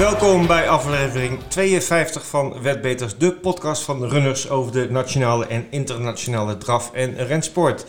Welkom bij aflevering 52 van Wetbeters, de podcast van de runners over de nationale en internationale draf- en rensport.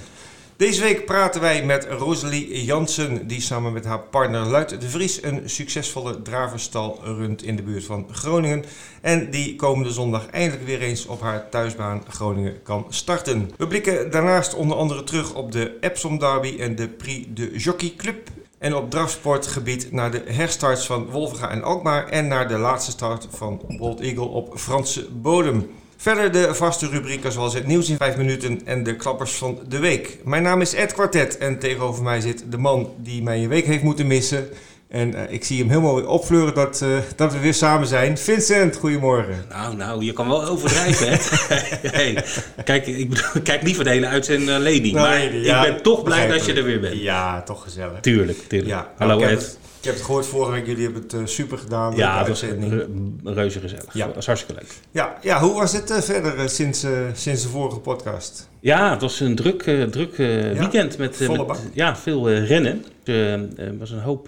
Deze week praten wij met Rosalie Jansen, die samen met haar partner Luit de Vries een succesvolle draverstal runt in de buurt van Groningen. En die komende zondag eindelijk weer eens op haar thuisbaan Groningen kan starten. We blikken daarnaast onder andere terug op de Epsom Derby en de Prix de Jockey Club. En op drafsportgebied naar de herstarts van Wolvenga en Alkmaar en naar de laatste start van Bold Eagle op Franse bodem. Verder de vaste rubrieken zoals het nieuws in 5 minuten en de klappers van de week. Mijn naam is Ed Quartet en tegenover mij zit de man die mij een week heeft moeten missen. En uh, ik zie hem helemaal weer opvleuren dat, uh, dat we weer samen zijn. Vincent, goedemorgen. Nou, nou, je kan wel overdrijven, hè? hey, kijk, ik bedoel, kijk niet voor de hele uitzending alleen niet. maar ja, ik ben toch blij dat je er weer bent. Ja, toch gezellig. Tuurlijk, tuurlijk. Ja, Hallo Ed. Het, ik heb het gehoord vorige week, jullie hebben het uh, super gedaan. Ja, dat was re reuze gezellig. Ja. Dat was hartstikke leuk. Ja, ja hoe was het verder sinds, sinds de vorige podcast? Ja, het was een druk, druk weekend met, met ja, veel rennen. Er was een hoop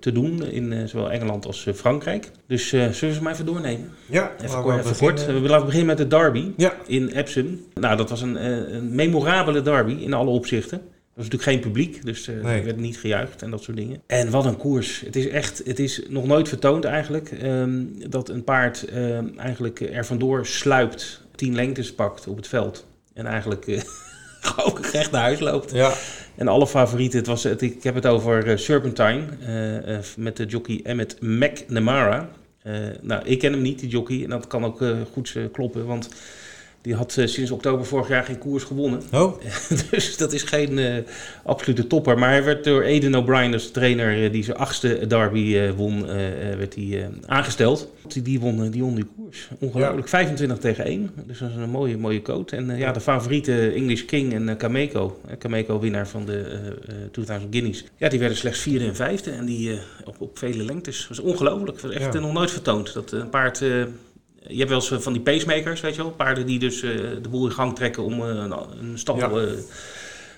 te doen in zowel Engeland als Frankrijk. Dus zullen we ze maar even doornemen? Ja, even, kort. Even kort. We laten beginnen met de derby ja. in Epsom. Nou, dat was een, een memorabele derby in alle opzichten. Er was natuurlijk geen publiek, dus uh, nee. er werd niet gejuicht en dat soort dingen. En wat een koers. Het is echt, het is nog nooit vertoond eigenlijk, um, dat een paard um, eigenlijk er vandoor sluipt, tien lengtes pakt op het veld. En eigenlijk uh, gewoon recht naar huis loopt. Ja. En alle favorieten, het was, het, ik heb het over uh, Serpentine met de jockey Emmet McNamara. nou, ik ken hem niet, die jockey, en dat kan ook goed kloppen, want... Die had uh, sinds oktober vorig jaar geen koers gewonnen. Oh. dus dat is geen uh, absolute topper. Maar hij werd door Aiden O'Brien als trainer uh, die zijn achtste derby won, werd hij aangesteld. Die, die, won, die won die koers. Ongelooflijk. Ja. 25 tegen 1. Dus dat is een mooie, mooie coat. En ja, de favoriete English King en Cameco. Cameco winnaar van de 2000 Guineas. Ja, die werden slechts vierde en vijfde. En die op, op vele lengtes. Dat was ongelooflijk. Dat was echt ja. nog nooit vertoond. Dat een paard je hebt wel eens van die pacemakers, weet je wel. Paarden die dus uh, de boel in gang trekken om uh, een, een, stal, ja. uh,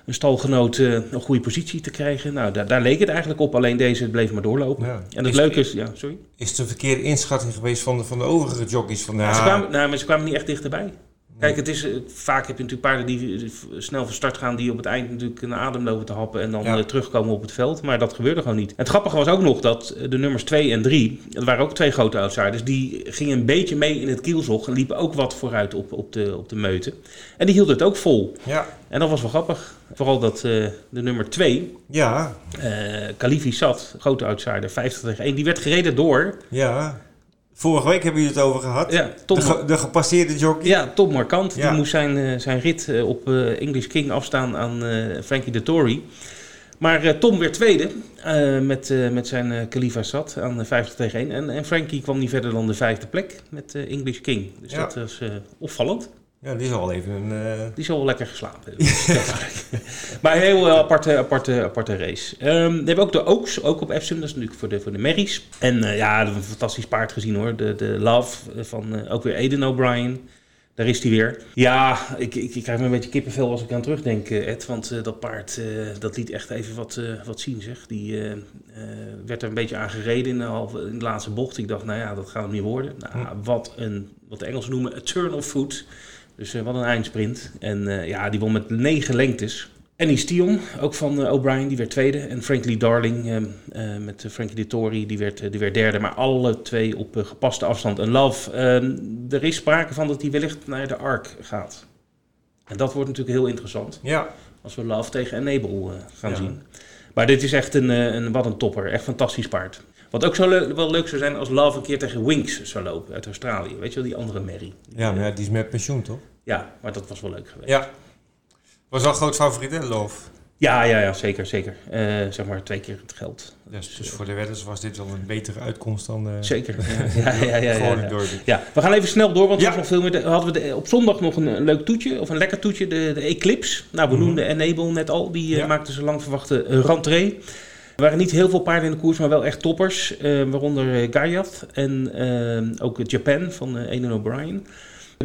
een stalgenoot een goede positie te krijgen. Nou, daar, daar, leek het eigenlijk op. Alleen deze bleef maar doorlopen. Ja. En het is leuke is... Ja, sorry? Is het een verkeerde inschatting geweest van de, van de overige jockeys? Van, ja. ze, kwamen, nou, maar ze kwamen niet echt dichterbij. Kijk, het is, vaak heb je natuurlijk paarden die snel van start gaan, die op het eind natuurlijk een adem lopen te happen en dan ja. terugkomen op het veld. Maar dat gebeurde gewoon niet. En het grappige was ook nog dat de nummers 2 en 3, dat waren ook twee grote outsiders, die gingen een beetje mee in het kielzog en liepen ook wat vooruit op, op, de, op de meute. En die hielden het ook vol. Ja. En dat was wel grappig. Vooral dat uh, de nummer 2, ja. uh, Kalifi Sat, grote outsider, 50 tegen 1, die werd gereden door. Ja. Vorige week hebben jullie het over gehad. Ja, Tom, de, ge, de gepasseerde jockey. Ja, Tom Markant. Ja. Die moest zijn, uh, zijn rit uh, op uh, English King afstaan aan Frankie de Tory. Maar Tom werd tweede met, met zijn Khalifa Sat aan 50 tegen 1. En, en Frankie kwam niet verder dan de vijfde plek met English King. Dus ja. dat was opvallend. Ja, die is al even een... Uh... Die is al wel lekker geslapen. maar een heel aparte, aparte, aparte race. Um, dan hebben we ook de Oaks, ook op Epsom. Dat is natuurlijk voor de, voor de Merries. En uh, ja, een fantastisch paard gezien hoor. De, de Love van uh, ook weer Aiden O'Brien. Daar is hij weer. Ja, ik, ik, ik krijg me een beetje kippenvel als ik aan terugdenk, Ed. Want uh, dat paard, uh, dat liet echt even wat, uh, wat zien, zeg. Die werd er een beetje aan gereden in de, halve, in de laatste bocht. Ik dacht, nou ja, dat gaat hem niet worden. Nou, hm. wat, een, wat de Engelsen noemen, a turn of foot. Dus uh, wat een eindsprint. En uh, ja, die won met negen lengtes. Annie Stion, ook van uh, O'Brien, die werd tweede. En Frankly Darling met Frankie de Tory, die werd, die werd derde. Maar alle twee op gepaste afstand. En Love, er is sprake van dat hij wellicht naar de Ark gaat. En dat wordt natuurlijk heel interessant. Ja. Als we Love tegen Enable gaan ja. zien. Maar dit is echt een, een, wat een topper. Echt fantastisch paard. Wat ook zo le wel leuk zou zijn als Love een keer tegen Winks zou lopen uit Australië. Weet je wel, die andere Mary. Ja, maar ja, die is met pensioen, toch? Ja, maar dat was wel leuk geweest. Ja. Was wel een groot favoriet, hè, Love? Ja, ja, ja zeker, zeker. Uh, zeg maar twee keer het geld. Dus, dus voor de wedders was dit wel een betere uitkomst dan... Uh, zeker, ja, ja, ja. ja, ja, ja. ja, we gaan even snel door, want ja. nog veel meer, hadden we de, op zondag nog een, een, leuk toetje, of een lekker toetje, de, de Eclipse. Nou, we mm -hmm. noemden Enable net al, die uh, maakte zijn lang verwachte rentree. Er waren niet heel veel paarden in de koers, maar wel echt toppers. Waaronder Gaiath en ook Japan van Aiden O'Brien.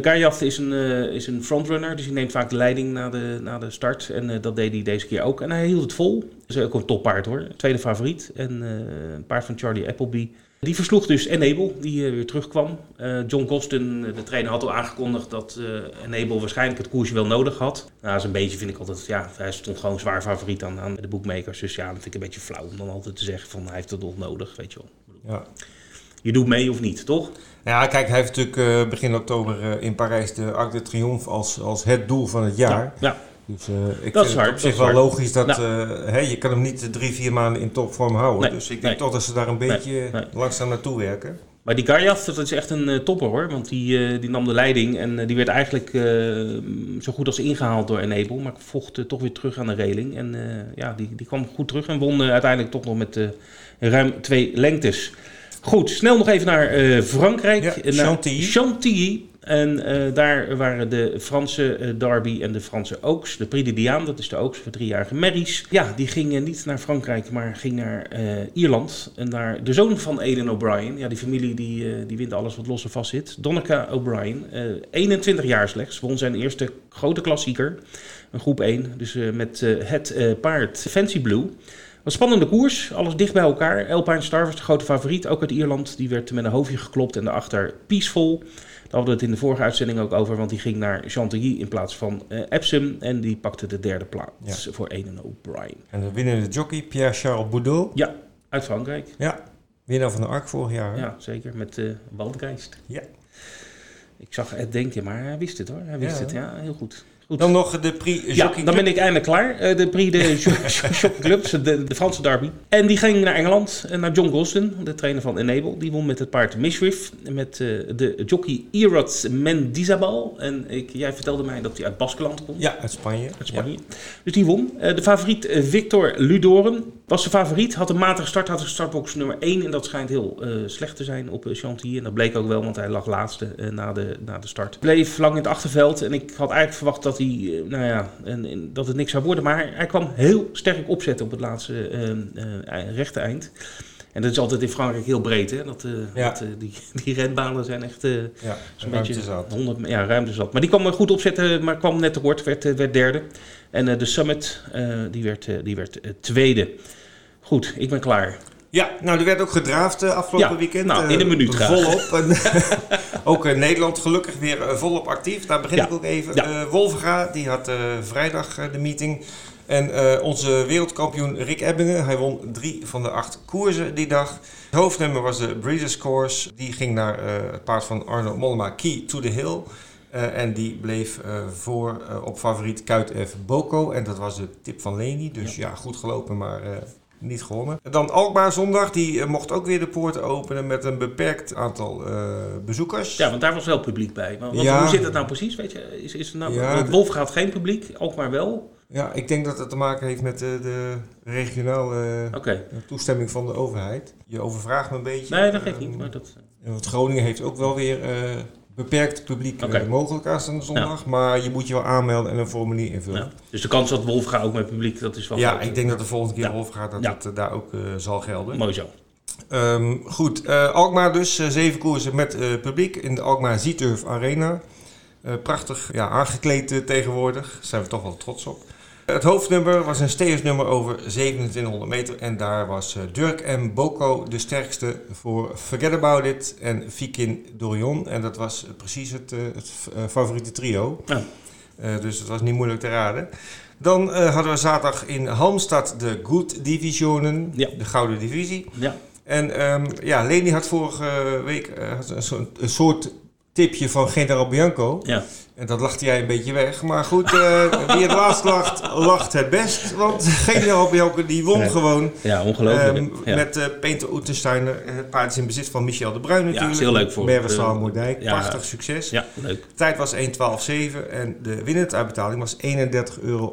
Gaiath is een, is een frontrunner, dus hij neemt vaak de leiding na de, na de start. En dat deed hij deze keer ook. En hij hield het vol. Dat is ook een toppaard hoor. Tweede favoriet. En een paard van Charlie Appleby. Die versloeg dus Enable, die weer terugkwam. John Gosden, de trainer, had al aangekondigd dat Enable waarschijnlijk het koersje wel nodig had. Nou, dat is een beetje, vind ik altijd, ja, hij stond gewoon zwaar favoriet aan, aan de boekmakers. Dus ja, dat vind ik een beetje flauw om dan altijd te zeggen van hij heeft het nog nodig, weet je wel. Ja. Je doet mee of niet, toch? Ja, kijk, hij heeft natuurlijk uh, begin oktober uh, in Parijs de Arc de Triomphe als, als het doel van het jaar. Ja. ja. Dus uh, ik dat vind het op zich wel logisch dat nou. je kan hem niet drie, vier maanden in topvorm houden. Nee, dus ik denk toch dat ze daar een beetje nee, langzaam naartoe werken. Maar die Garjaf, dat is echt een topper hoor. Want die, die nam de leiding en die werd eigenlijk zo goed als ingehaald door Enable. Maar vocht toch weer terug aan de reling. En ja, die, die kwam goed terug en won uiteindelijk toch nog met ruim twee lengtes. Goed, snel nog even naar uh, Frankrijk. Ja, Chantilly. Chantilly. En uh, daar waren de Franse uh, Derby en de Franse Oaks. De Prix de Diane, dat is de Oaks voor driejarige Merries. Ja, die gingen niet naar Frankrijk, maar ging naar Ierland. En daar de zoon van Aidan O'Brien. Ja, die familie die, die wint alles wat los en vast zit. Donnica O'Brien, 21 jaar slechts. Won zijn eerste grote klassieker. Een groep 1, dus met het paard Fancy Blue. Een spannende koers, alles dicht bij elkaar. Alpine Star was de grote favoriet, ook uit Ierland. Die werd met een hoofdje geklopt en daarachter Peaceful. Daar hadden we het in de vorige uitzending ook over, want die ging naar Chantilly in plaats van uh, Epsom. En die pakte de derde plaats voor Eden O'Brien. En de winnende jockey, Pierre-Charles Boudot. Ja, uit Frankrijk. Ja, winnaar van de ARC vorig jaar. Ja, zeker, met uh, Waldgeist. Ja. Ik zag het denken, maar hij wist het hoor. Hij wist het, ja, heel goed. Dan nog de Prix Ja, dan ben ik eindelijk klaar. Uh, de Prix de Jockey Club, de, de, Franse derby. En die ging naar Engeland, naar John Gosden, de trainer van Enable. Die won met het paard Mishriff, met uh, de jockey Erot Mendizabal. En ik, jij vertelde mij dat hij uit Baskeland komt. Ja, uit Spanje. Uit Spanje. Dus die won. De favoriet Victor Ludoren was de favoriet. Had een matige start, had een startbox nummer 1. En dat schijnt heel slecht te zijn op Chantilly. En dat bleek ook wel, want hij lag laatste na, de, na de start. Bleef lang in het achterveld en ik had eigenlijk verwacht dat hij, eh, nou ja, en, en, dat het niks zou worden. Maar hij kwam heel sterk opzetten op het laatste uh, rechte eind. En dat is altijd in Frankrijk heel breed, hè? Dat, ja. dat die, die renbanen zijn echt uh, ja, zo'n beetje zat. 100, ja, ruimte zat. Maar die kwam goed opzetten, maar kwam net tekort, werd, werd derde. En de Summit, die werd, die werd tweede. Goed, ik ben klaar. Ja, nou, er werd ook gedraafd uh, afgelopen weekend. Nou, in een minuut uh, Volop. Ook uh, Nederland gelukkig weer volop actief. Daar begin ik ook even. Ja. Wolfga, die had vrijdag de meeting. En onze wereldkampioen Rick Ebbingen, hij won drie van de acht koersen die dag. Het hoofdnummer was de Breeders' Course. Die ging naar het paard van Arno Mollema, Key to the Hill. en die bleef voor op favoriet Kuit F. Boko. En dat was de tip van Leni. Dus ja, goed gelopen, maar niet gewonnen. Dan Alkmaar zondag, die eh, mocht ook weer de poorten openen met een beperkt aantal uh, bezoekers. Ja, want daar was wel publiek bij. Want, Hoe zit dat nou precies? Weet je? Is, is nou, ja, Wolf gaat geen publiek, Alkmaar wel. Ja, ik denk dat het te maken heeft met de, de regionale okay. toestemming van de overheid. Je overvraagt me een beetje. Nee, dat geeft niet. Maar dat... Want Groningen heeft ook wel weer beperkt publiek okay. uh, mogelijk aanstaande zondag. Maar je moet je wel aanmelden en een formulier invullen. Ja. Dus de kans dat Wolf gaat ook met publiek, dat is wel Ja, ik denk dat de volgende keer Wolf gaat, dat het uh, daar ook uh, zal gelden. Mooi zo. Um, goed, Alkmaar dus, zeven koersen met publiek in de Alkmaar Zieturf Arena. prachtig ja, aangekleed tegenwoordig, daar zijn we toch wel trots op. Het hoofdnummer was een steersnummer over 2700 meter. En daar was eh, Dirk en Boko de sterkste voor Forget About It en Vikin Dorion. En dat was precies het, eh, het eh, favoriete trio. Ja. dus het was niet moeilijk te raden. Dan hadden we zaterdag in Halmstad de Good Divisionen, ja. de Gouden Divisie. Ja. En um, ja, Leni had vorige week een, een soort tipje van Generaal Bianco. Ja. En dat lachte jij een beetje weg. Maar goed, uh, wie het laatst lacht, lacht het best. Want generaal Bianco die won gewoon. Ja, ongelooflijk. Um, Met uh, Peter Oetensteiner. Het paard is in bezit van Michel de Bruin natuurlijk. Ja, is heel leuk voor. Moerdijk. Ja, Prachtig succes. Ja, leuk. De tijd was 1.12.7 en de winnende uitbetaling was 31,28 euro.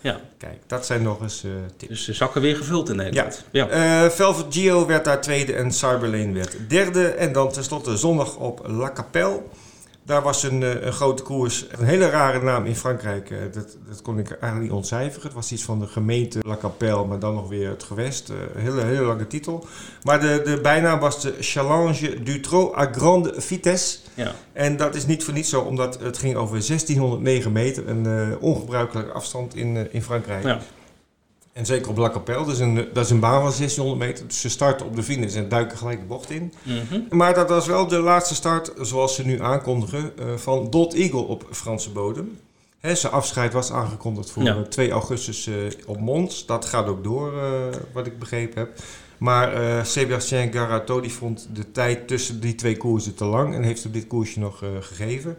Ja. Kijk, dat zijn nog eens uh, tips. Dus de zakken weer gevuld in Nederland. Ja. ja. Velvet Gio werd daar tweede en Cyberlane werd derde. En dan tenslotte zondag op La Capelle. Daar was een, eh, een grote koers. Een hele rare naam in Frankrijk. Eh, dat, dat kon ik eigenlijk niet ontcijferen. Het was iets van de gemeente La Capelle, maar dan nog weer het gewest. Eh, een hele, hele lange titel. Maar de, de bijnaam was de Challenge du Trot à Grande Vitesse. Ja. En dat is niet voor niets zo, omdat het ging over 1609 meter. Een uh, ongebruikelijke afstand in, in Frankrijk. Ja. En zeker op La Capelle, dat is een, dat is een baan van 1600 meter. Dus ze starten op de finish en duiken gelijk de bocht in. Mhm. Maar dat was wel de laatste start, zoals ze nu aankondigen, eh, van Dot Eagle op Franse bodem. Hè, zijn afscheid was aangekondigd voor Ja. eh, 2 augustus eh, op Mons. Dat gaat ook door, wat ik begrepen heb. Maar eh Sébastien Garato die vond de tijd tussen die twee koersen te lang en heeft op dit koersje nog gegeven.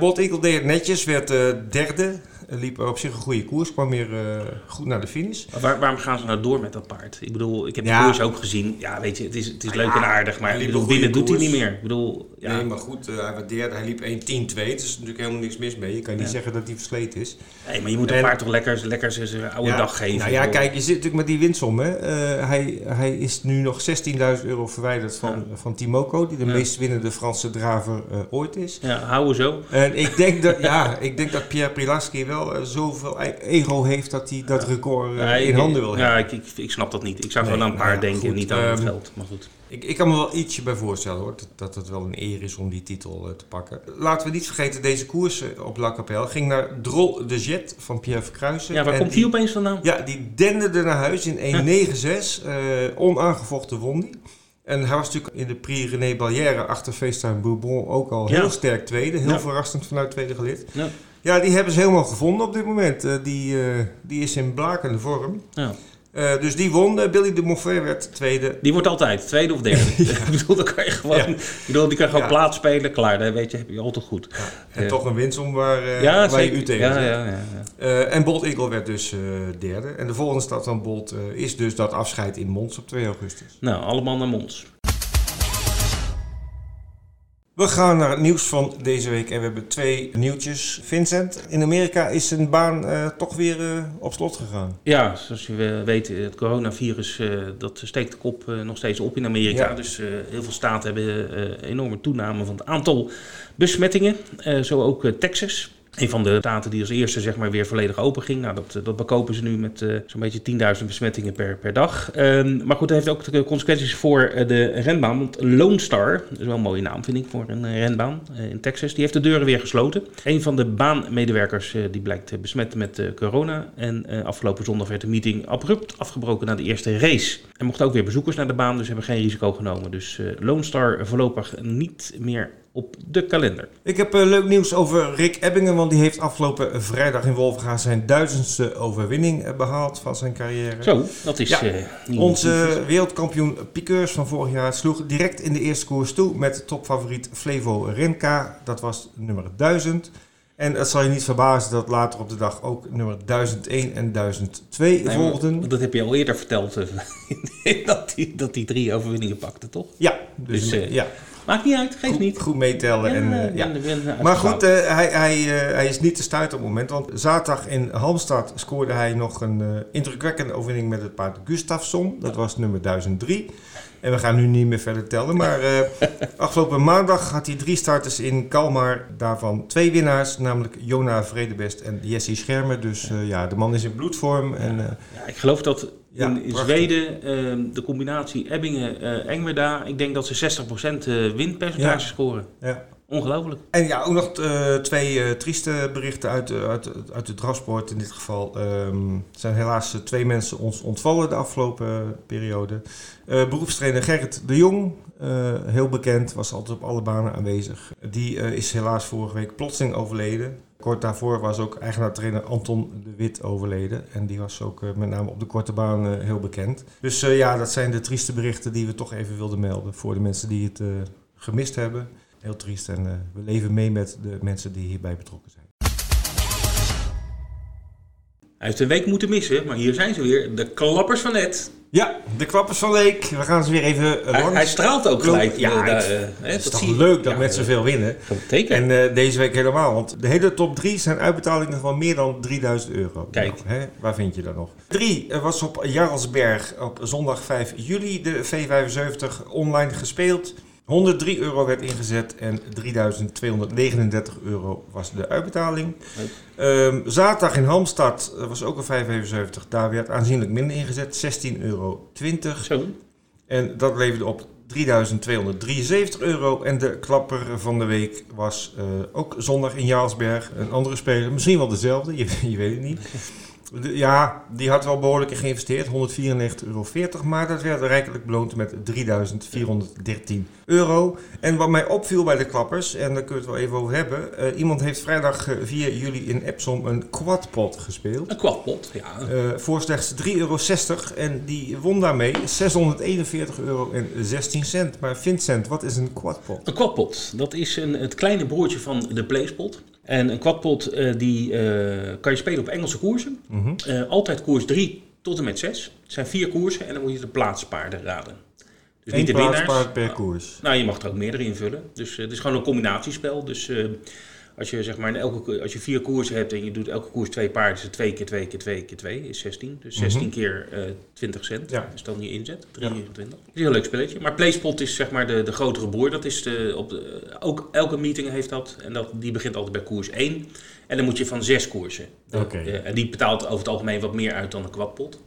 Bolt Eagle deed het netjes, werd derde. Eh, liep op zich een goede koers, kwam weer eh, goed naar de finish. Maar Waar, waarom gaan ze nou door met dat paard? Ik bedoel, ik heb de Ja. koers ook gezien. Ja, weet je, het is, het is Ah, leuk ja, en aardig, maar ik liep bedoel, een goede winnen doet hij niet meer. Ik bedoel, ja, Nee, maar goed, eh, hij werd derde, hij liep 1.10.2. Dus er is natuurlijk helemaal niks mis mee. Je kan niet zeggen dat hij versleten is. nee, maar je moet een En- paard toch lekker, lekker zijn- oude Ja, dag geven. Nou ja, bedoel, kijk, je zit natuurlijk met die winstsom. Hè. Eh, hij, hij is nu nog 16.000 euro verwijderd van, van Timoko, die de Ja. meest winnende Franse draver ooit is. Ja, houden zo. En ik denk dat, ja, ik denk dat Pierre Prilaski wel eh, zoveel e- ego heeft dat hij dat record eh, Ja, in handen wil Ja, hebben. ik, ik, ik snap dat niet. Ik zou Nee, gewoon aan een nou paard ja, denken en niet aan het ehm, geld. Maar goed. Ik, ik kan me wel ietsje bij voorstellen hoor, dat, dat het wel een eer is om die titel eh, te pakken. Laten we niet vergeten, deze koers op La Capelle ging naar Drol de Jet van Pierre Verkruijsen. Ja, waar En komt die opeens vandaan? Ja, die denderde naar huis in 1.96. eh onaangevochten won die. En hij was natuurlijk in de Prix René Ballière achter FaceTime Bourbon ook al Ja. heel sterk tweede. Heel Ja. verrassend vanuit tweede gelid. Ja. Ja, die hebben ze helemaal gevonden op dit moment. Eh, die, eh, die is in blakende vorm. Ja. Eh, dus die won. Billy de Moffat werd tweede. Die wordt altijd tweede of derde. ik bedoel, dan kan je gewoon... Ja. Ik bedoel, die kan gewoon Ja. plaats spelen, klaar. Dat weet je, heb je altijd goed. En toch een waar, eh, ja, waar zeker. je u tegen ja, zet. ja, ja, ja. En Bolt Eagle werd dus derde. En de volgende stad van Bolt is dus dat afscheid in Mons op 2 augustus. Nou, allemaal naar Mons. We gaan naar het nieuws van deze week en we hebben twee nieuwtjes. Vincent, in Amerika is een baan eh, toch weer eh, op slot gegaan. Ja, zoals je weet, het coronavirus eh, dat steekt de kop nog steeds op in Amerika. Ja. Dus heel veel staten hebben enorme toename van het aantal besmettingen. Zo ook Texas. Een van de staten die als eerste zeg maar, weer volledig open ging. Nou, dat, dat bekopen ze nu met eh, zo'n beetje 10.000 besmettingen per, per dag. Ehm, maar goed, dat heeft ook de consequenties voor eh, de renbaan. Want Lone Star, dat is wel een mooie naam vind ik voor een eh, renbaan eh, in Texas, die heeft de deuren weer gesloten. Een van de baanmedewerkers eh, die blijkt eh, besmet met eh, corona. En eh, afgelopen zondag werd de meeting abrupt afgebroken na de eerste race. Er mochten ook weer bezoekers naar de baan, dus hebben geen risico genomen. Dus eh Lone Star voorlopig niet meer op de kalender. Ik heb eh, leuk nieuws over Rick Ebbingen, want die heeft afgelopen vrijdag in Wolvenga zijn duizendste overwinning eh, behaald van zijn carrière. Zo, dat is Ja. eh, Onze wereldkampioen piqueurs van vorig jaar sloeg direct in de eerste koers toe met topfavoriet Flevo Renka. Dat was nummer 1000. En het zal je niet verbazen dat later op de dag ook nummer 1001 en 1002 Nee, maar volgden. Dat heb je al eerder verteld, dat hij dat die drie overwinningen pakte, toch? Ja, dus, Dus, ja, Maakt niet uit, geeft goed, niet. goed meetellen. en, eh, ja. ben- ben Maar goed, eh, hij, hij, eh, hij is niet te stuiten op het moment. Want zaterdag in Halmstad scoorde hij nog een eh, indrukwekkende overwinning met het paard Gustafsson. Dat was nummer 1003. En we gaan nu niet meer verder tellen. Maar eh, afgelopen maandag had hij drie starters in Kalmar. Daarvan twee winnaars, namelijk Jona Vredebest en Jesse Schermer. Dus eh, ja, de man is in bloedvorm. En, eh, Ja, ik geloof dat Ja, in. Zweden eh, de combinatie Ebbingen-Engwerda, ik denk dat ze 60% eh, winpercentage Ja. scoren. ja. Ongelooflijk. En ja, ook nog eh, twee eh, trieste berichten uit, de- uit, uit de drafsport. In dit geval ehm, zijn helaas twee mensen ons ontvallen de afgelopen periode. Eh, beroepstrainer Gerrit de Jong, heel bekend, was altijd op alle banen aanwezig. Die is helaas vorige week plotseling overleden. Daarvoor was ook eigenaar-trainer Anton de Wit overleden. En die was ook eh, met name op de korte baan eh, heel bekend. Dus eh, ja, dat zijn de trieste berichten die we toch even wilden melden voor de mensen die het gemist hebben. Heel triest en we leven mee met de mensen die hierbij betrokken zijn. Hij heeft een week moeten missen, maar hier zijn ze weer. De klappers van net. Ja, de klappers van Leek. We gaan ze weer even eh, Hij, langs. hij straalt ook gelijk. Ja, eh, het- is toch leuk dat Ja, mensen eh, veel winnen. dat betekent. En eh, deze week helemaal, want de hele top 3 zijn uitbetalingen van meer dan 3000 euro. Kijk. Nou, hè, waar vind je dat nog? 3 was op Jarlsberg op zondag 5 juli de V75 online gespeeld. 103 euro werd ingezet en 3239 euro was de uitbetaling. Ehm, zaterdag in Halmstad eh, was ook een 575. Daar werd aanzienlijk minder ingezet, 16,20 euro. En dat leverde op 3273 euro. En de klapper van de week was eh, ook zondag in Jaalsberg. Een andere speler, misschien wel dezelfde, je, je weet het niet. Ja, die had wel behoorlijk geïnvesteerd, 194,40 euro. Maar dat werd rijkelijk beloond met 3.413 euro. En wat mij opviel bij de klappers, en daar kunnen we het wel even over hebben. eh, iemand heeft vrijdag eh, via jullie in Epsom een quadpot gespeeld. Een kwadpot, ja. eh, voor slechts 3,60 euro. En die won daarmee 641 euro en 16 cent. Maar Vincent, wat is een quadpot? Een quadpot, dat is een, het kleine broertje van de Placepot. En een quadpot eh, die eh, kan je spelen op Engelse koersen. Mhm. Eh, altijd koers 3 tot en met 6. Het zijn vier koersen en dan moet je de plaatspaarden raden. Dus Eén niet de winnaars. per koers. Nou, je mag er ook meerdere invullen. Dus het is gewoon een combinatiespel. Dus als je zeg maar in elke, als je vier koersen hebt en je doet elke koers twee paarden, is het 2 keer 2 keer 2 keer 2 is 16. Dus 16 Mhm. keer eh 20 cent. Ja. Dus dan je inzet, 23. Dat is een heel leuk spelletje. Maar PlaySpot is zeg maar de, de grotere broer. Dat is de, op de, ook elke meeting heeft dat. En dat, die begint altijd bij koers 1. En dan moet je van zes koersen. Eh, en die betaalt over het algemeen wat meer uit dan een kwadpot.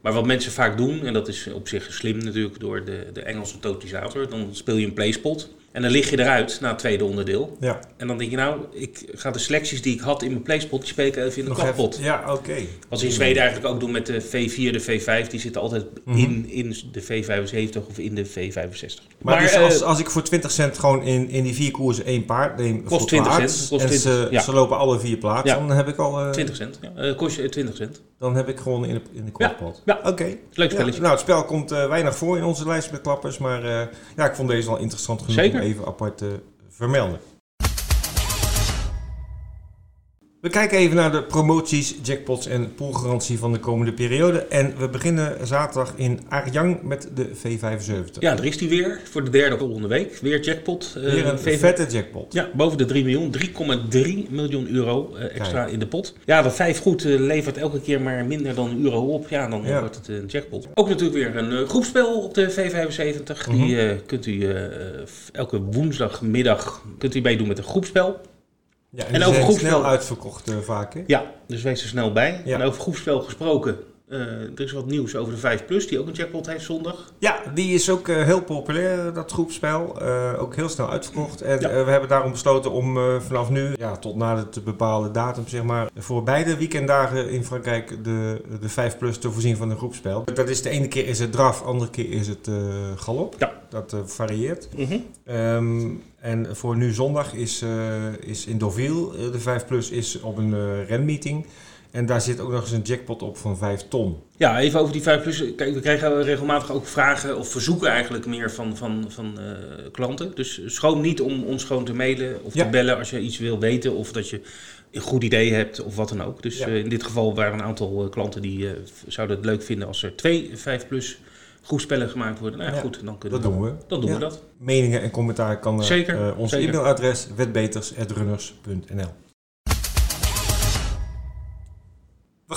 Maar wat mensen vaak doen, en dat is op zich slim natuurlijk door de, de Engelse totalisator, dan speel je een playspot. En dan lig je eruit na het tweede onderdeel. Ja, En dan denk je nou, ik ga de selecties die ik had in mijn playspot, die speel ik even in de even. Ja, oké. Wat ze in Zweden eigenlijk ook doen met de V4, de V5, die zitten altijd Mhm. in, in de V75 of in de V65. Maar, dus eh, als, als ik voor 20 cent gewoon in, in die vier koersen één paard neem Kost voor 20 plaats, cent, kost en 20, ze, ja. ze lopen alle vier plaats, Ja. dan heb ik al eh, 20 cent, ja. Eh, kost je 20 cent. dan heb ik gewoon in de, in de quadpot. ja. Oké. Leuk spelletje. nou, het spel komt eh, weinig voor in onze lijst met klappers, maar eh, ja, ik vond deze wel interessant genoeg Zeker. Even apart te vermelden. We kijken even naar de promoties, jackpots en poolgarantie van de komende periode. En we beginnen zaterdag in Arjang met de V75. Ja, er is die weer voor de derde volgende week. Weer jackpot. eh, Weer een vette jackpot. Ja, boven de 3 miljoen. 3,3 miljoen euro eh, extra in de pot. Ja, dat 5 goed eh, levert elke keer maar minder dan een euro op. Ja, dan Ja. wordt het een jackpot. Ook natuurlijk weer een groepspel op de V75. Die Mhm. kunt u elke woensdagmiddag kunt u meedoen met een groepspel. Ja, en, En over zijn groepspel- snel uitverkocht eh, vaak, hè? Ja, dus wees er snel bij. Ja. En over groepspel gesproken. Eh, er is wat nieuws over de 5 Plus, die ook een jackpot heeft zondag. Ja, die is ook eh, heel populair, dat groepspel. Eh, ook heel snel uitverkocht. En Ja. we hebben daarom besloten om vanaf nu, ja, tot na de bepaalde datum, zeg maar, voor beide weekenddagen in Frankrijk de, de 5 Plus te voorzien van een groepspel. Dat is de ene keer is het draf, de andere keer is het galop. Ja. Dat varieert. Mhm. Ehm, en voor nu zondag is, is in Deauville de 5 Plus is op een renmeeting. En daar zit ook nog eens een jackpot op van 5 ton. Ja, even over die 5 plus. Kijk, we krijgen regelmatig ook vragen of verzoeken eigenlijk meer van, van, van eh, klanten. Dus schroom niet om ons gewoon te mailen of Ja. te bellen als je iets wil weten of dat je een goed idee hebt of wat dan ook. Dus Ja. eh, in dit geval waren een aantal eh, klanten die zouden het leuk vinden als er twee 5 plus groepspellen gemaakt worden. Nou ja, goed, dan kunnen Dat we, doen we. dan doen we dat. meningen en commentaar kan Zeker, zeker. e-mailadres wetbeters.runners.nl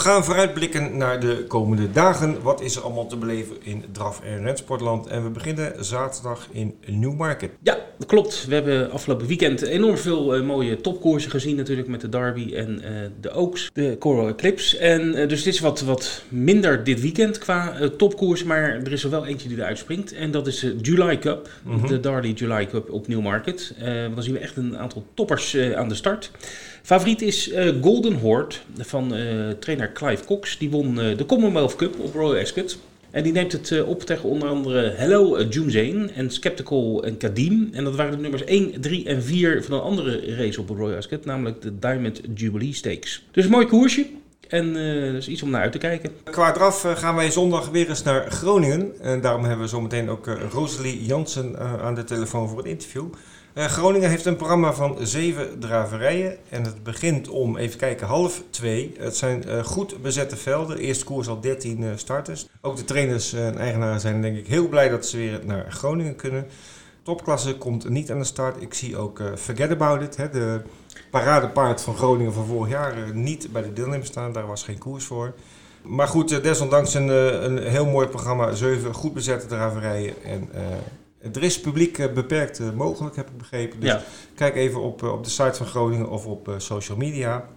gaan vooruitblikken naar de komende dagen. Wat is er allemaal te beleven in draf- en rensportland? En we beginnen zaterdag in Newmarket. Ja, dat klopt. We hebben afgelopen weekend enorm veel eh, mooie topkoersen gezien natuurlijk met de Derby en eh, de Oaks, de Coral Eclipse. En eh, dus dit is wat, wat minder dit weekend qua topkoers, maar er is er wel eentje die eruit springt. En dat is de July Cup, Mhm. de Darley July Cup op Newmarket. Want dan zien we echt een aantal toppers aan de start. Favoriet is Golden Horde van trainer Clive Cox. Die won de Commonwealth Cup op Royal Ascot. En die neemt het eh, op tegen onder andere Hello uh, Jumzane en Skeptical en Kadim. En dat waren de nummers 1, 3 en 4 van een andere race op Royal Ascot, namelijk de Diamond Jubilee Stakes. Dus een mooi koersje. En eh dat is iets om naar uit te kijken. Qua draf eh, gaan wij zondag weer eens naar Groningen. En daarom hebben we zometeen ook eh, Rosalie Jansen eh, aan de telefoon voor het interview. Eh, Groningen heeft een programma van zeven draverijen. En het begint om, even kijken, half twee. Het zijn eh, goed bezette velden. Eerste koers al 13 eh, starters. Ook de trainers en eigenaren zijn denk ik heel blij dat ze weer naar Groningen kunnen. Topklasse komt niet aan de start. Ik zie ook Forget About It, hè, de paradepaard van Groningen van vorig jaar, niet bij de deelnemers staan. Daar was geen koers voor. Maar goed, desondanks een, een heel mooi programma. Zeven goed bezette draverijen. En er is publiek eh, beperkt eh, mogelijk, heb ik begrepen. Dus Ja, kijk even op, eh, op de site van Groningen of op social media.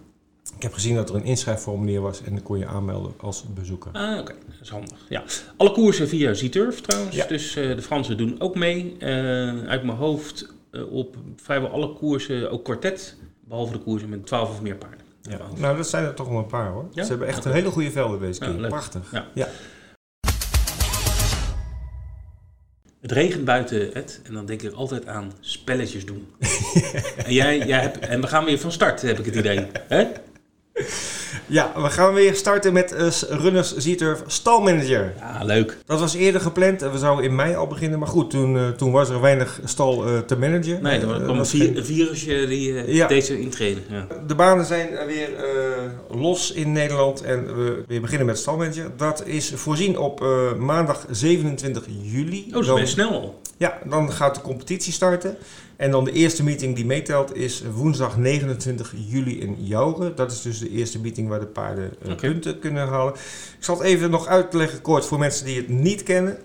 Ik heb gezien dat er een inschrijfformulier was en dan kon je aanmelden als bezoeker. ah, oké, dat is handig. Ja. Alle koersen via Z-Turf trouwens. Ja. Dus de Fransen doen ook mee. Uit mijn hoofd op vrijwel alle koersen ook kwartet. Behalve de koersen met 12 of meer paarden. Ja. Nou, dat zijn er toch wel een paar hoor. Ja? Ze hebben echt een hele goede velden deze keer. Prachtig. Ja. Het regent buiten, Ed, en dan denk ik altijd aan spelletjes doen. en, jij, jij hebt, en we gaan weer van start, heb ik het idee. Hè? Ja, we gaan weer starten met eh, Runners Zieturf Stalmanager. Ja, leuk. Dat was eerder gepland. en We zouden in mei al beginnen. Maar goed, toen, eh, toen was er weinig stal eh, te managen. Nee, er Eh, kwam een, geen- virusje die eh, Ja. deze intreden. Ja. De banen zijn weer eh, los in Nederland en we weer beginnen met stalmanager. Dat is voorzien op eh, maandag 27 juli. Oh, dat is Dan- best snel al. Ja, dan gaat de competitie starten. En dan de eerste meeting die meetelt is woensdag 29 juli in Jouren. Dat is dus de eerste meeting waar de paarden eh, punten kunnen halen. Ik zal het even nog uitleggen kort voor mensen die het niet kennen.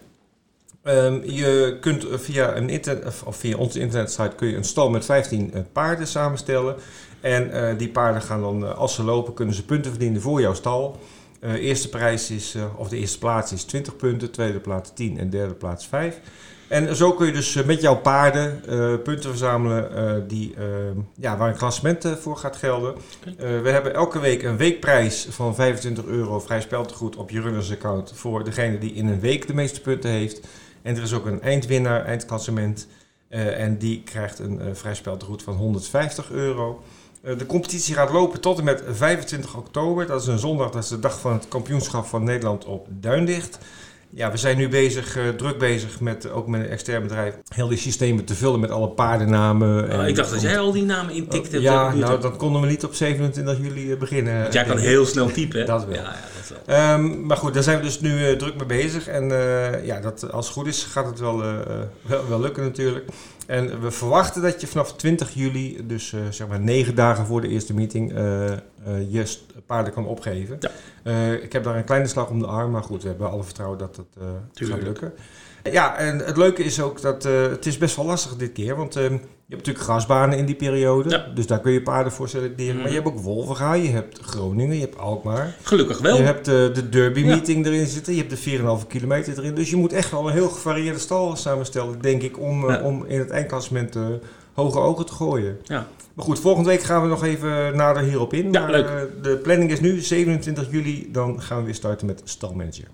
Ehm, je kunt via, een internet, of- via onze internetsite kun je een stal met 15 eh, paarden samenstellen. En eh, die paarden gaan dan, als ze lopen, kunnen ze punten verdienen voor jouw stal. Eerste prijs is, of de eerste plaats is 20 punten, tweede plaats 10 en derde plaats 5. En zo kun je dus eh, met jouw paarden eh, punten verzamelen eh, die, ja, waar een klassement voor gaat gelden. We hebben elke week een weekprijs van 25 euro vrij speltegoed op je runners account voor degene die in een week de meeste punten heeft. En er is ook een eindwinnaar, eindklassement. en die krijgt een vrij speltegoed van 150 euro. De competitie gaat lopen tot en met 25 oktober. Dat is een zondag, dat is de dag van het kampioenschap van Nederland op Duindicht. Ja, we zijn nu bezig, eh, druk bezig met, eh, ook met een extern bedrijf, heel die systemen te vullen met alle paardennamen. Oh, ik dacht dat jij al die namen intikte. Ja, nou, dat konden we niet op 27 juli eh, beginnen. Want jij kan denk ik. heel snel typen? Dat wel. Ja, ja, dat wel. Ehm, maar goed, daar zijn we dus nu eh, druk mee bezig. En eh, ja, dat, als het goed is, gaat het wel, eh, wel, wel lukken natuurlijk. En we verwachten dat je vanaf 20 juli, dus eh, zeg maar negen dagen voor de eerste meeting, eh, eh, je paarden kan opgeven. Ja. Eh, ik heb daar een kleine slag om de arm, maar goed, we hebben alle vertrouwen dat het eh, gaat lukken. Ja, en het leuke is ook dat het is best wel lastig dit keer, want ehm, je hebt natuurlijk grasbanen in die periode, Ja. dus daar kun je paarden voor selecteren. Mhm. Maar je hebt ook Wolvenga, je hebt Groningen, je hebt Alkmaar. Gelukkig wel. Je hebt de derby Ja. meeting erin zitten. Je hebt de 4,5 kilometer erin. Dus je moet echt wel een heel gevarieerde stal samenstellen, denk ik, om, om in het eindklassement hoge ogen te gooien. Ja. Maar goed, volgende week gaan we nog even nader hierop in. Ja, maar, leuk. eh, de planning is nu 27 juli. Dan gaan we weer starten met stalmanager.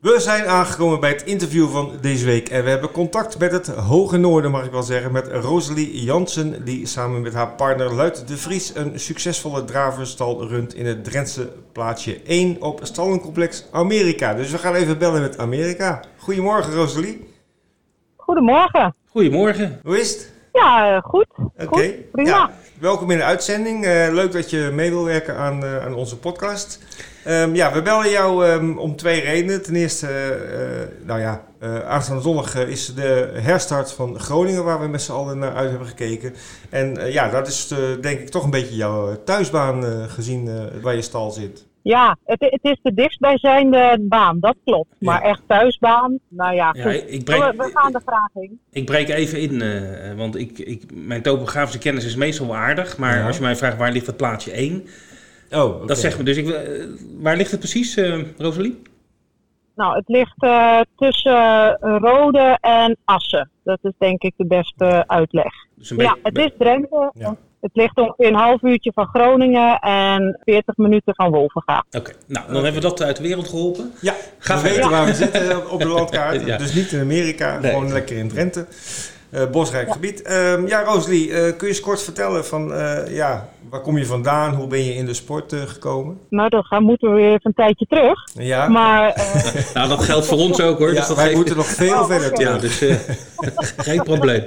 We zijn aangekomen bij het interview van deze week en we hebben contact met het Hoge Noorden, mag ik wel zeggen, met Rosalie Jansen, die samen met haar partner Luit de Vries een succesvolle dravenstal runt in het Drentse plaatsje 1 op stallencomplex Amerika. Dus we gaan even bellen met Amerika. Goedemorgen Rosalie, Goedemorgen. Goedemorgen. hoe is het? Ja, eh, goed. Oké, Goed, prima. ja, welkom in de uitzending. Eh, leuk dat je mee wil werken aan, eh, aan onze podcast. Ehm, ja, we bellen jou ehm, om twee redenen. Ten eerste, nou ja, eh, aanstaande zondag is de herstart van Groningen, waar we met z'n allen naar uit hebben gekeken. En ja, dat is denk ik toch een beetje jouw thuisbaan eh, gezien eh, waar je stal zit. Ja, het, het is de dichtstbijzijnde baan, dat klopt. Maar Ja. echt thuisbaan, nou ja, ik, we, gaan de vraag in. ik breek even in, eh, want ik, ik, mijn topografische kennis is meestal wel aardig. Maar Ja. als je mij vraagt waar ligt het plaatsje 1, Oh, dat zegt me. Dus ik, eh, waar ligt het precies, eh Rosalie? Nou, het ligt eh, tussen Rode en Assen. Dat is denk ik de beste uitleg. Dus Ja, het is Drenthe. Het ligt ongeveer een half uurtje van Groningen en 40 minuten van Wolvenga. Oké, nou dan hebben we dat uit de wereld geholpen. Ja, Ga we weten waar we zitten op de landkaart. Ja. Dus niet in Amerika, Nee. gewoon lekker in Drenthe. Eh, bosrijk gebied. Ehm, ja, Rosalie, eh, kun je eens kort vertellen van, eh, ja, waar kom je vandaan? Hoe ben je in de sport eh, gekomen? Nou, dan gaan, moeten we weer even een tijdje terug. Ja, Maar eh, Nou, dat geldt voor ons ook hoor. ja, dus dat wij geeft- moeten nog veel Oh, verder terug. Ja, dus eh, geen probleem.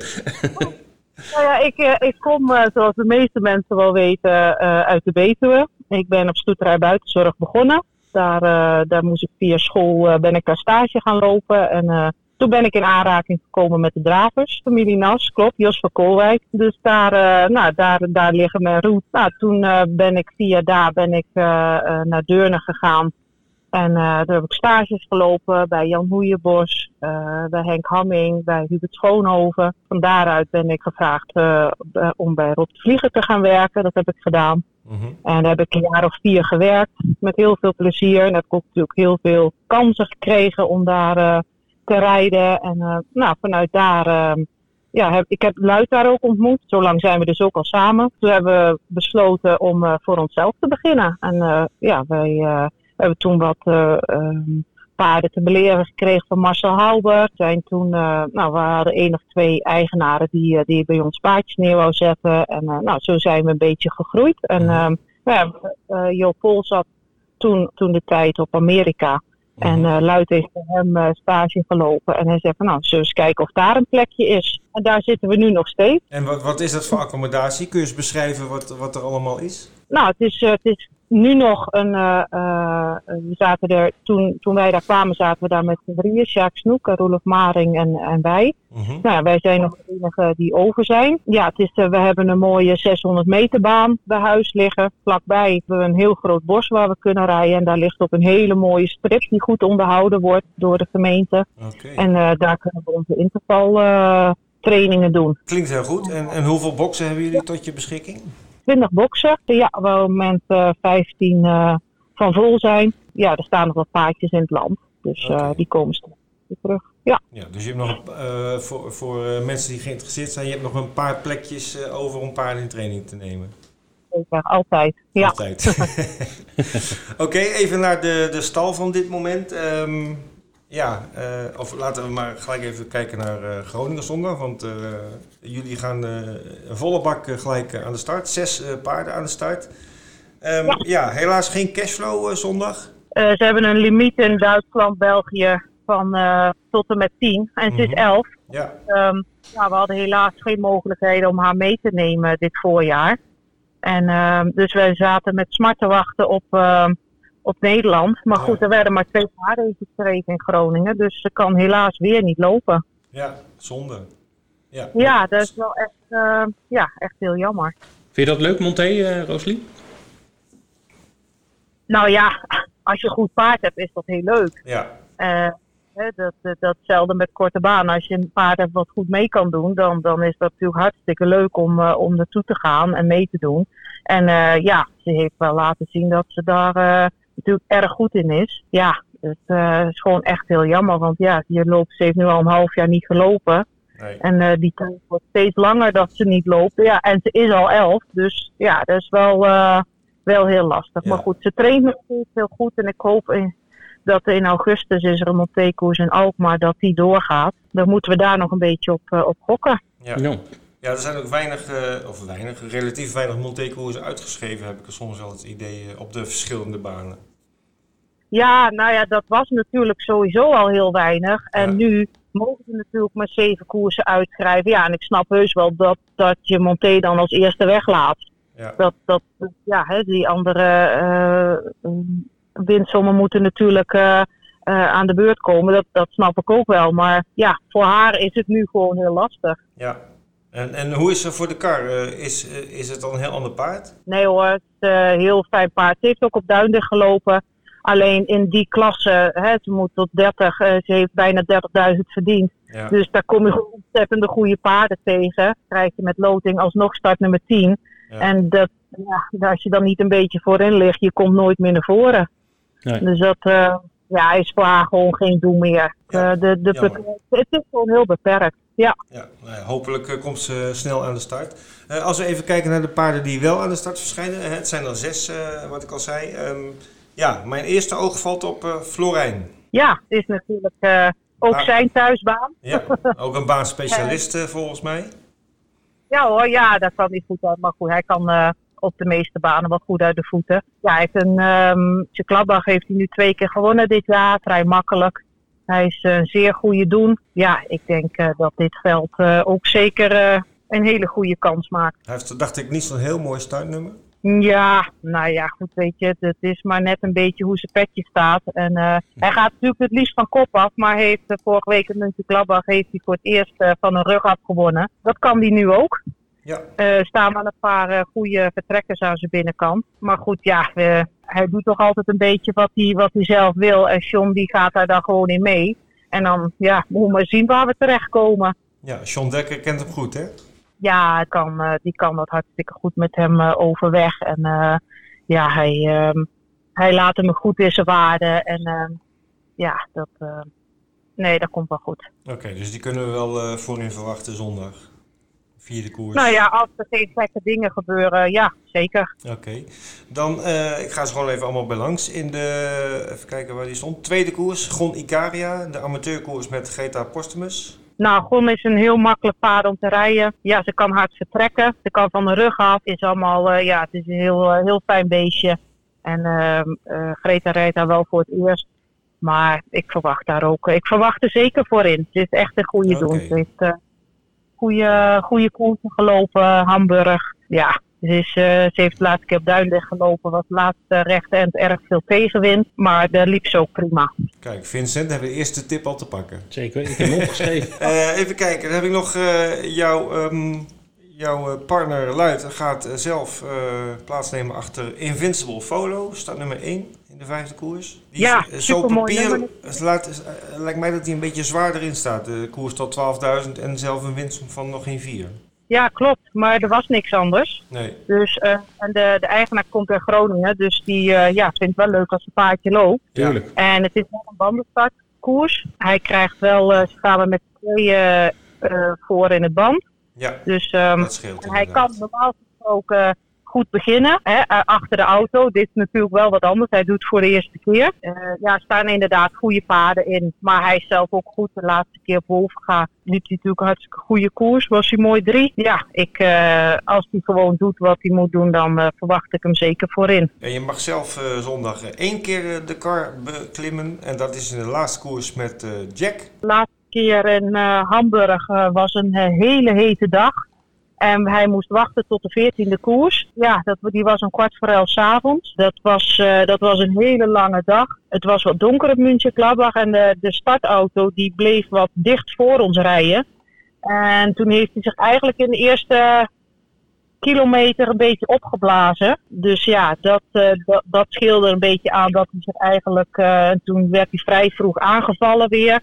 Nou ja, ik, eh, ik kom, eh, zoals de meeste mensen wel weten, eh, uit de Betuwe. Ik ben op stoeterij buitenzorg begonnen. Daar, daar moest ik via school ben ik daar stage gaan lopen. En toen ben ik in aanraking gekomen met de dravers, familie Nas, klopt, Jos van Koolwijk. Dus daar, nou, daar, daar liggen mijn roots. Nou, toen ben ik via daar ben ik, naar Deurne gegaan. En eh, daar heb ik stages gelopen bij Jan Hoeienbos, eh, bij Henk Hamming, bij Hubert Schoonhoven. Van daaruit ben ik gevraagd eh, om bij Rob de Vlieger te gaan werken. Dat heb ik gedaan. Mhm. En daar heb ik een jaar of vier gewerkt met heel veel plezier. En heb ik ook natuurlijk heel veel kansen gekregen om daar te rijden. En nou, vanuit daar eh, ja, heb, ik heb Luid daar ook ontmoet. Zo lang zijn we dus ook al samen. Toen hebben we besloten om voor onszelf te beginnen. En ja, wij uh, hebben toen wat um, paarden te beleren gekregen van Marcel Halbert. Zijn toen, nou, we hadden één of twee eigenaren die, die bij ons paardjes neer wou zetten. En nou, zo zijn we een beetje gegroeid. En Mhm. ja, Jo Pol zat toen, toen de tijd op Amerika. En uh, Luid heeft bij hem uh, stage gelopen. En hij zei van nou, zullen we eens kijken of daar een plekje is. En daar zitten we nu nog steeds. En wat, wat is dat voor accommodatie? Kun je eens beschrijven wat, wat er allemaal is? Nou, het is, uh, het is nu nog een... we zaten er, toen, toen wij daar kwamen, zaten we daar met z'n drieën. Sjaak Snoek, Roelof Maring en, en wij. -huh. Nou ja, wij zijn nog de enige die over zijn. Ja, het is, we hebben een mooie 600 meter baan bij huis liggen. Vlakbij hebben we een heel groot bos waar we kunnen rijden. En daar ligt op een hele mooie strip die goed onderhouden wordt door de gemeente. Okay. En uh, daar kunnen we onze interval uh, trainingen doen. Klinkt heel goed. En, en hoeveel boksen hebben jullie tot je beschikking? 20 boksen. Ja, waar op het moment uh, 15 van vol zijn. Ja, er staan nog wat paardjes in het land. Dus okay. die komen straks weer terug. Ja. ja, dus je hebt nog uh, voor, voor mensen die geïnteresseerd zijn, je hebt nog een paar plekjes uh, over om paarden in training te nemen. Zeker, altijd. Ja. Altijd. Oké, okay, even naar de, de stal van dit moment. Um, ja, of laten we maar gelijk even kijken naar Groningen zondag. Want jullie gaan een volle bak gelijk aan de start. Zes paarden aan de start. Um, ja. ja. helaas geen cashflow zondag. ze hebben een limiet in Duitsland, België van uh, tot en met 10. En ze is 11. Ja. Um, ja, we hadden helaas geen mogelijkheden om haar mee te nemen dit voorjaar. En uh, dus wij zaten met smart te wachten op, uh, op Nederland. Maar goed, Ja. er werden maar twee paarden gekregen in Groningen. Dus ze kan helaas weer niet lopen. Ja, zonde. Ja, Ja, dat is wel echt, uh, ja, echt heel jammer. Vind je dat leuk, Monté, uh, Rosalie? Nou ja, als je een goed paard hebt, is dat heel leuk. Ja, Uh, hè, dat, dat, datzelfde met korte baan. Als je een paard hebt wat goed mee kan doen, dan, dan is dat natuurlijk hartstikke leuk om, uh, om naartoe te gaan en mee te doen. En uh, ja, ze heeft wel laten zien dat ze daar uh, natuurlijk erg goed in is. Ja, het uh, is gewoon echt heel jammer, want ja, je loopt, ze heeft nu al een half jaar niet gelopen. nee. En uh, die tijd wordt steeds langer dat ze niet loopt. Ja, en ze is al elf, dus ja, dat is wel, uh, wel heel lastig. Ja. Maar goed, ze traint nog steeds heel goed en ik hoop in, dat in augustus is er een Montekoers in Alkmaar dat die doorgaat. Dan moeten we daar nog een beetje op, uh, op gokken. Ja. Ja. Ja, er zijn ook weinig, eh, of weinig, relatief weinig Montecoursen uitgeschreven, heb ik er soms wel het idee, eh, op de verschillende banen. Ja, nou ja, dat was natuurlijk sowieso al heel weinig. En Ja. nu mogen ze natuurlijk maar zeven koersen uitschrijven. Ja, en ik snap heus wel dat, dat je Monté dan als eerste weglaat. Ja, Dat, dat, ja, hè, die andere uh, winsommen moeten natuurlijk uh, uh, aan de beurt komen. Dat, dat snap ik ook wel. Maar ja, voor haar is het nu gewoon heel lastig. ja. En, en hoe is er voor de kar? Eh, is, eh, is het dan een heel ander paard? Nee hoor, het is een heel fijn paard. Ze heeft ook op Duindig gelopen. Alleen in die klasse, hè, ze moet tot 30, uh, ze heeft bijna 30.000 verdiend. Ja, Dus daar kom je ontzettende goede paarden tegen. Krijg je met loting alsnog start nummer 10. ja. En dat, ja, als je dan niet een beetje voorin ligt, je komt nooit meer naar voren. Nee. Dus dat uh, ja, is voor haar gewoon geen doel meer. Ja, Uh, de, de beperkt- het is gewoon heel beperkt. Ja, Ja, nou hopelijk eh, komt ze snel aan de start. Eh, als we even kijken naar de paarden die wel aan de start verschijnen. het zijn er zes, eh, wat ik al zei. Ehm, ja, mijn eerste oog valt op eh, Florijn. ja het is natuurlijk ook zijn thuisbaan. Ja, ook een baanspecialist eh, volgens mij. Ja hoor, ja, daar kan hij goed. Maar goed, hij kan op de meeste banen wel goed uit de voeten. Ja, hij heeft een, um, zijn klapdag heeft hij nu twee keer gewonnen dit jaar. Vrij makkelijk. Hij is een zeer goede doen. Ja, ik denk uh, dat dit veld uh, ook zeker uh, een hele goede kans maakt. Hij heeft, dacht ik, niet zo'n heel mooi startnummer. Ja, nou ja, goed, weet je, het is maar net een beetje hoe zijn petje staat. En uh, hij gaat natuurlijk het liefst van kop af, maar heeft uh, vorige week in München Gladbach heeft hij voor het eerst uh, van een rug af gewonnen. Dat kan hij nu ook. Ja, Er staan wel een paar goede vertrekkers aan zijn binnenkant. Maar goed, ja, hij doet toch altijd een beetje wat hij, wat hij zelf wil. En John die gaat daar dan gewoon in mee. En dan, ja, moeten we maar zien waar we terechtkomen. ja John Dekker kent hem goed, hè? Ja, kan, uh, die kan dat hartstikke goed met hem uh, overweg. En uh, ja, hij, uh, hij laat hem goed in zijn waarde. En ja, dat, nee, dat komt wel goed. Oké, dus die kunnen we wel uh, voorin verwachten zondag. Vierde koers. Nou ja, als er geen gekke dingen gebeuren, ja, zeker. Oké. Dan, uh, ik ga ze gewoon even allemaal bij langs. In de, even kijken waar die stond. Tweede koers, Gon Icaria. De amateurkoers met Greta Postumus. Nou, Gon is een heel makkelijk paard om te rijden. Ja, ze kan hard vertrekken. Ze kan van de rug af. Is allemaal, uh, ja, het is een heel, heel fijn beestje. En uh, Greta rijdt daar wel voor het eerst. Maar ik verwacht daar ook. Ik verwacht er zeker voor in. Het is echt een goede okay. doen. Uh, goede, goede koersen gelopen. Hamburg. Ja, ze, is, uh, ze heeft de laatste keer op Duinweg gelopen. Was laatste recht en erg veel tegenwind. Maar daar liep ze ook prima. Kijk, Vincent, hebben we de eerste tip al te pakken. Zeker, ik heb hem opgeschreven. uh, even kijken, dan heb ik nog jouw, um, jouw partner Luid gaat zelf plaatsnemen achter Invincible Follow. Staat nummer 1 in de vijfde koers. Die ja, is, zo papier laat, lijkt mij dat hij een beetje zwaarder in staat. De koers tot 12.000 en zelf een winst van nog geen 4. Ja, klopt. Maar er was niks anders. Nee. Dus, uh, en de, de eigenaar komt uit Groningen. Dus die uh, ja, vindt het wel leuk als een paardje loopt. Tuurlijk. En het is wel een bandenstartkoers. Hij krijgt wel, uh, samen met twee voor in het band. Ja, dus, um, dat scheelt Hij kan normaal gesproken goed beginnen hè, achter de auto. Dit is natuurlijk wel wat anders. Hij doet het voor de eerste keer. Uh, ja, er staan inderdaad goede paarden in. Maar hij is zelf ook goed. De laatste keer op Wolfga liep hij natuurlijk een hartstikke goede koers. Was hij mooi drie. Ja, ik, uh, als hij gewoon doet wat hij moet doen, dan uh, verwacht ik hem zeker voorin. En je mag zelf zondag één keer de kar beklimmen. En dat is in de laatste koers met Jack. De laatste keer in Hamburg was een hele hete dag. En hij moest wachten tot de veertiende koers. Ja, dat, die was om kwart voor elf avonds. Dat was, uh, dat was een hele lange dag. Het was wat donker op München en de, de startauto die bleef wat dicht voor ons rijden. En toen heeft hij zich eigenlijk in de eerste kilometer een beetje opgeblazen. Dus ja, dat, dat, dat scheelde een beetje aan dat hij zich eigenlijk... Uh, toen werd hij vrij vroeg aangevallen weer.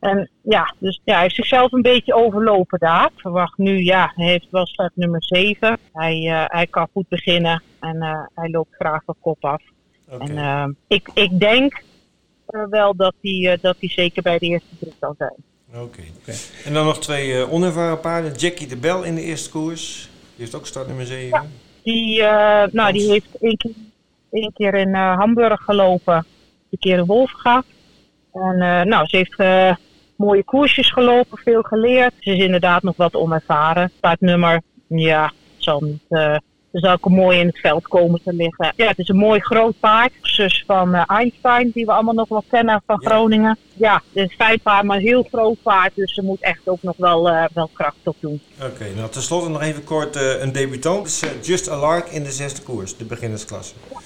En ja, dus ja, hij heeft zichzelf een beetje overlopen daar. Ik verwacht nu, ja, hij heeft wel start nummer 7. Hij, uh, hij kan goed beginnen en uh, hij loopt graag de kop af. Okay. En uh, ik, ik denk wel dat hij, dat hij zeker bij de eerste drie zal zijn. Oké. Okay. Okay. En dan nog twee onervaren paarden. Jackie de Bel in de eerste koers. Die heeft ook start nummer 7. Ja, die, nou, die heeft één keer, één keer in Hamburg gelopen. Een keer in Wolfga. En nou, ze heeft mooie koersjes gelopen, veel geleerd. Ze is inderdaad nog wat onervaren. Paardnummer, ja, zal niet. Uh, ze zal ook mooi in het veld komen te liggen. Ja, het is een mooi groot paard. Zus van uh, Einstein, die we allemaal nog wel kennen van ja. Groningen. Ja, het is fijn paard, maar een heel groot paard. Dus ze moet echt ook nog wel, uh, wel kracht op doen. Oké, okay, nou tenslotte nog even kort uh, een debutant. Dus, Just a Lark in de zesde koers, de beginnersklasse. Ja.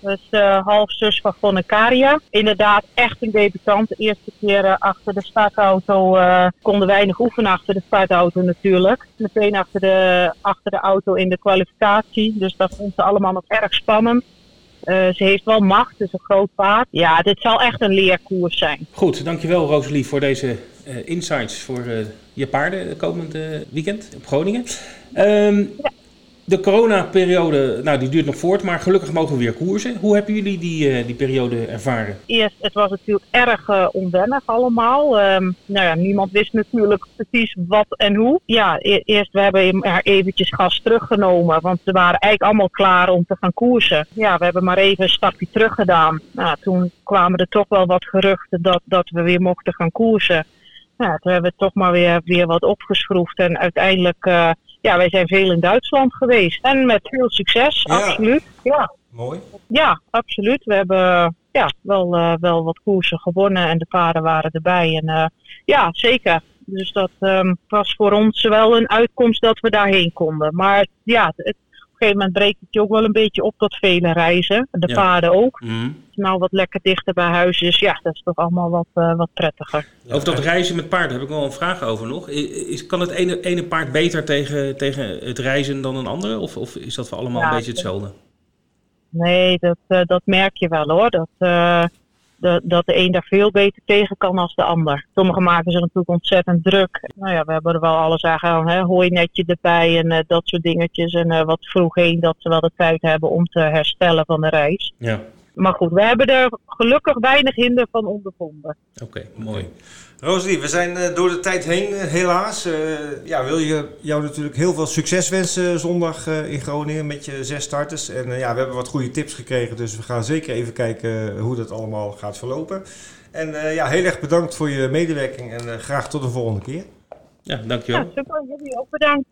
Dus uh, halfzus van Gonnecaria. Inderdaad, echt een debutant. De eerste keer uh, achter de startauto uh, konden weinig oefenen achter de startauto natuurlijk. Meteen achter de, achter de auto in de kwalificatie. Dus dat vond ze allemaal nog erg spannend. Uh, ze heeft wel macht, dus een groot paard. Ja, dit zal echt een leerkoers zijn. Goed, dankjewel Rosalie voor deze uh, insights voor uh, je paarden komend weekend op Groningen. Um, ja. De coronaperiode, nou die duurt nog voort, maar gelukkig mogen we weer koersen. Hoe hebben jullie die, uh, die periode ervaren? Eerst, het was natuurlijk erg uh, onwennig allemaal. Um, nou ja, niemand wist natuurlijk precies wat en hoe. Ja, e eerst we hebben er eventjes gas teruggenomen, want ze waren eigenlijk allemaal klaar om te gaan koersen. Ja, we hebben maar even een stapje terug gedaan. Nou, toen kwamen er toch wel wat geruchten dat, dat we weer mochten gaan koersen. Ja, toen hebben we toch maar weer, weer wat opgeschroefd en uiteindelijk... Uh, ja, wij zijn veel in Duitsland geweest. En met veel succes, ja. absoluut. Ja. Mooi. Ja, absoluut. We hebben ja, wel, uh, wel wat koersen gewonnen en de paarden waren erbij. En uh, ja, zeker. Dus dat um, was voor ons wel een uitkomst dat we daarheen konden. Maar ja, het, gegeven moment breekt het je ook wel een beetje op tot vele reizen. De Ja. paarden ook. Mm. Nou, wat lekker dichter bij huis. Dus ja, dat is toch allemaal wat, uh, wat prettiger. Over dat reizen met paarden heb ik wel een vraag over nog. Is, kan het ene, ene paard beter tegen, tegen het reizen dan een andere? Of, of is dat voor allemaal Ja, een beetje hetzelfde? Nee, dat, uh, dat merk je wel hoor. Dat, uh, de, dat de een daar veel beter tegen kan als de ander. Sommigen maken zich natuurlijk ontzettend druk. Nou ja, we hebben er wel alles aan gedaan. Hè? Hooinetje erbij en uh, dat soort dingetjes. En uh, wat vroeg heen dat ze wel de tijd hebben om te herstellen van de reis. Ja. Maar goed, we hebben er gelukkig weinig hinder van ondervonden. Oké, mooi. Rosalie, we zijn eh, door de tijd heen, eh, helaas. Eh, ja, wil je jou natuurlijk heel veel succes wensen zondag eh, in Groningen met je zes starters. En ja, we hebben wat goede tips gekregen, dus we gaan zeker even kijken hoe dat allemaal gaat verlopen. En eh, ja, heel erg bedankt voor je medewerking en eh, graag tot de volgende keer. Ja, Ja, dankjewel. super. Jullie ook bedankt.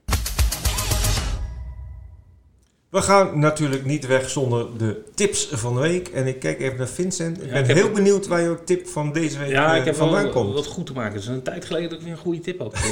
We gaan natuurlijk niet weg zonder de tips van de week. En ik kijk even naar Vincent. Ik Ja, ben ik heel benieuwd waar jouw tip van deze week Ja, eh, ik heb wel vandaan komt. wat goed te maken. Het is een tijd geleden dat ik weer een goede tip had.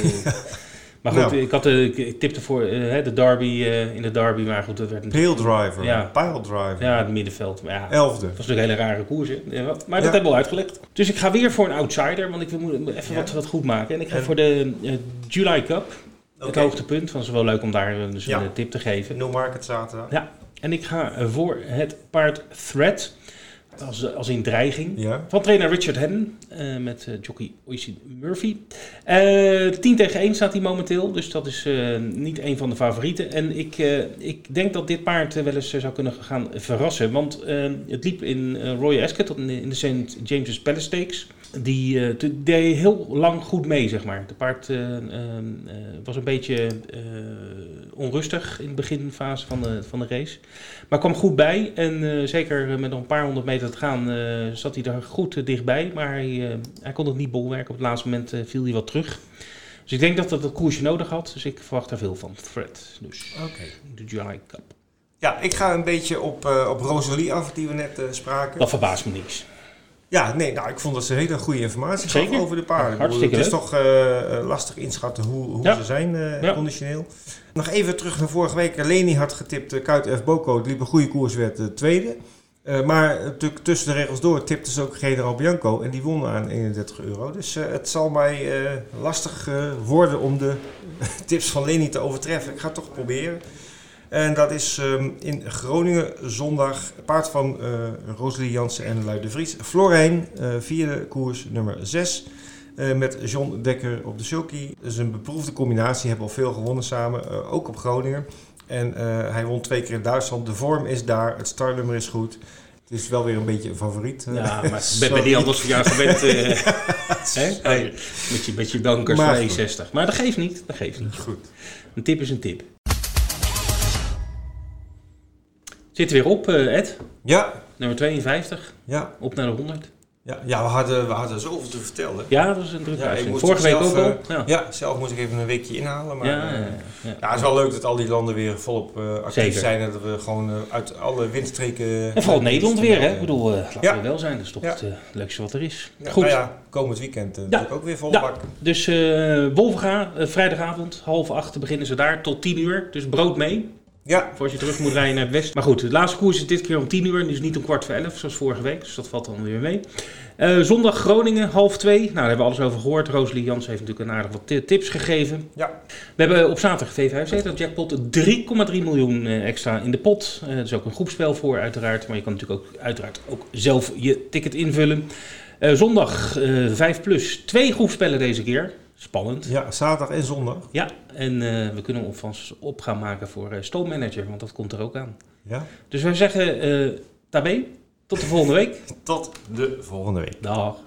Eh, maar goed, Nou. ik, had, eh, ik- ik tipte voor eh, de derby, eh, in de derby, maar goed, dat werd Pale driver, Ja. pile driver. Ja, het middenveld. Ja, Elfde. dat was natuurlijk een hele rare koers. Hè? Maar dat hebben we al uitgelegd. Dus ik ga weer voor een outsider, want ik wil moet even wat, wat goed maken. En ik ga En- voor de eh, July Cup. Het hoogtepunt. Is wel leuk om daar eh, dus Ja. een tip te geven. No Market zaterdag. Ja. En ik ga eh, voor het paard Threat. Als, als in dreiging. Ja. Van trainer Richard Hedden eh, met eh, jockey Oisin Murphy. Eh 10 tegen 1 staat hij momenteel, dus dat is eh, niet een van de favorieten. En ik, eh, ik denk dat dit paard eh, wel eens eh, zou kunnen gaan verrassen. Want eh, het liep in eh, Royal Ascot in de, in de St. James's Palace Stakes. Die te- deed heel lang goed mee, zeg maar. De paard eh, eh, was een beetje onrustig in de beginfase van de, van de race. Maar kwam goed bij en zeker met nog een paar honderd meter te gaan zat hij er goed dichtbij. Maar hij, hij kon het niet bolwerken. Op het laatste moment viel hij wat terug. Dus ik denk dat dat het koersje nodig had. Dus ik verwacht er veel van. Fred, dus Oké. de July Cup. Ja, ik ga een beetje op, op Rosalie af, die we net spraken. Dat verbaast me niks. Ja, nee, nou, ik vond dat ze hele goede informatie gaf Zeker. over de paarden. Ik Hartstikke Het is leuk. toch eh, eh, lastig inschatten hoe, hoe Ja. ze zijn eh, Ja. conditioneel. Nog even terug naar vorige week. Leni had getipt, uh, Kuit F. Boko, het liep een goede koers, werd de tweede. Maar natuurlijk tussen de regels door tipte ze ook General Bianco en die won aan 31 euro. Dus het zal mij lastig worden om de tips van Leni te overtreffen. Ik ga het toch proberen. En dat is ehm, in Groningen zondag. Paard van eh Rosalie Jansen en Luid de Vries. Florijn, eh, vierde koers nummer 6. met John Dekker op de sulky. Dat is een beproefde combinatie. Hebben al veel gewonnen samen. eh, ook op Groningen. En eh, hij won twee keer in Duitsland. De vorm is daar. Het startnummer is goed. Het is wel weer een beetje een favoriet. eh. Ja, maar ben, ben niet anders van jou gewend. eh. Met je, met je dankers Maar van goed. 61. Maar dat geeft niet. Dat geeft niet. Goed. Een tip is een tip. Zit er weer op, eh, Ed. Ja, Nummer 52. ja, Op naar de 100. ja, ja we, hadden, we hadden zoveel te vertellen. Ja, dat is een drukke Ja, ik uitzending. moest Vorige week ook al. eh, Ja. Ja, zelf moest ik even een weekje inhalen. Maar, Ja, eh, ja, ja. Ja, het is wel leuk dat al die landen weer volop eh actief Zeker. zijn en dat we gewoon uit alle windstreken... En vooral Nederland weer, hè? Ik bedoel, eh, laten Ja. we wel zijn. Dat is toch Ja. het leukste wat er is. Ja, Goed. nou ja, komend weekend ook weer vol Ja. bak. Dus Wolvenga, vrijdagavond, half acht beginnen ze daar tot 10 uur. Dus brood mee, Ja, voor als je terug moet rijden naar het westen. Maar goed, de laatste koers is dit keer om 10 uur. Dus niet om kwart voor 11, zoals vorige week. Dus dat valt dan weer mee. Eh, zondag Groningen, half 2. Nou, daar hebben we alles over gehoord. Rosalie Jans heeft natuurlijk een aardig wat ti- tips gegeven. Ja. We hebben op zaterdag V75 dat jackpot 3,3 miljoen eh, extra in de pot. Eh, er is ook een groepspel voor uiteraard. Maar je kan natuurlijk ook uiteraard ook zelf je ticket invullen. Zondag eh 5 plus. Twee groepspellen deze keer. Spannend. ja, zaterdag en zondag. Ja, en eh, we kunnen ons op gaan maken voor eh Stoommanager, want dat komt er ook aan. Ja. Dus wij zeggen, eh tabé, tot de volgende week. Tot de volgende week. Dag.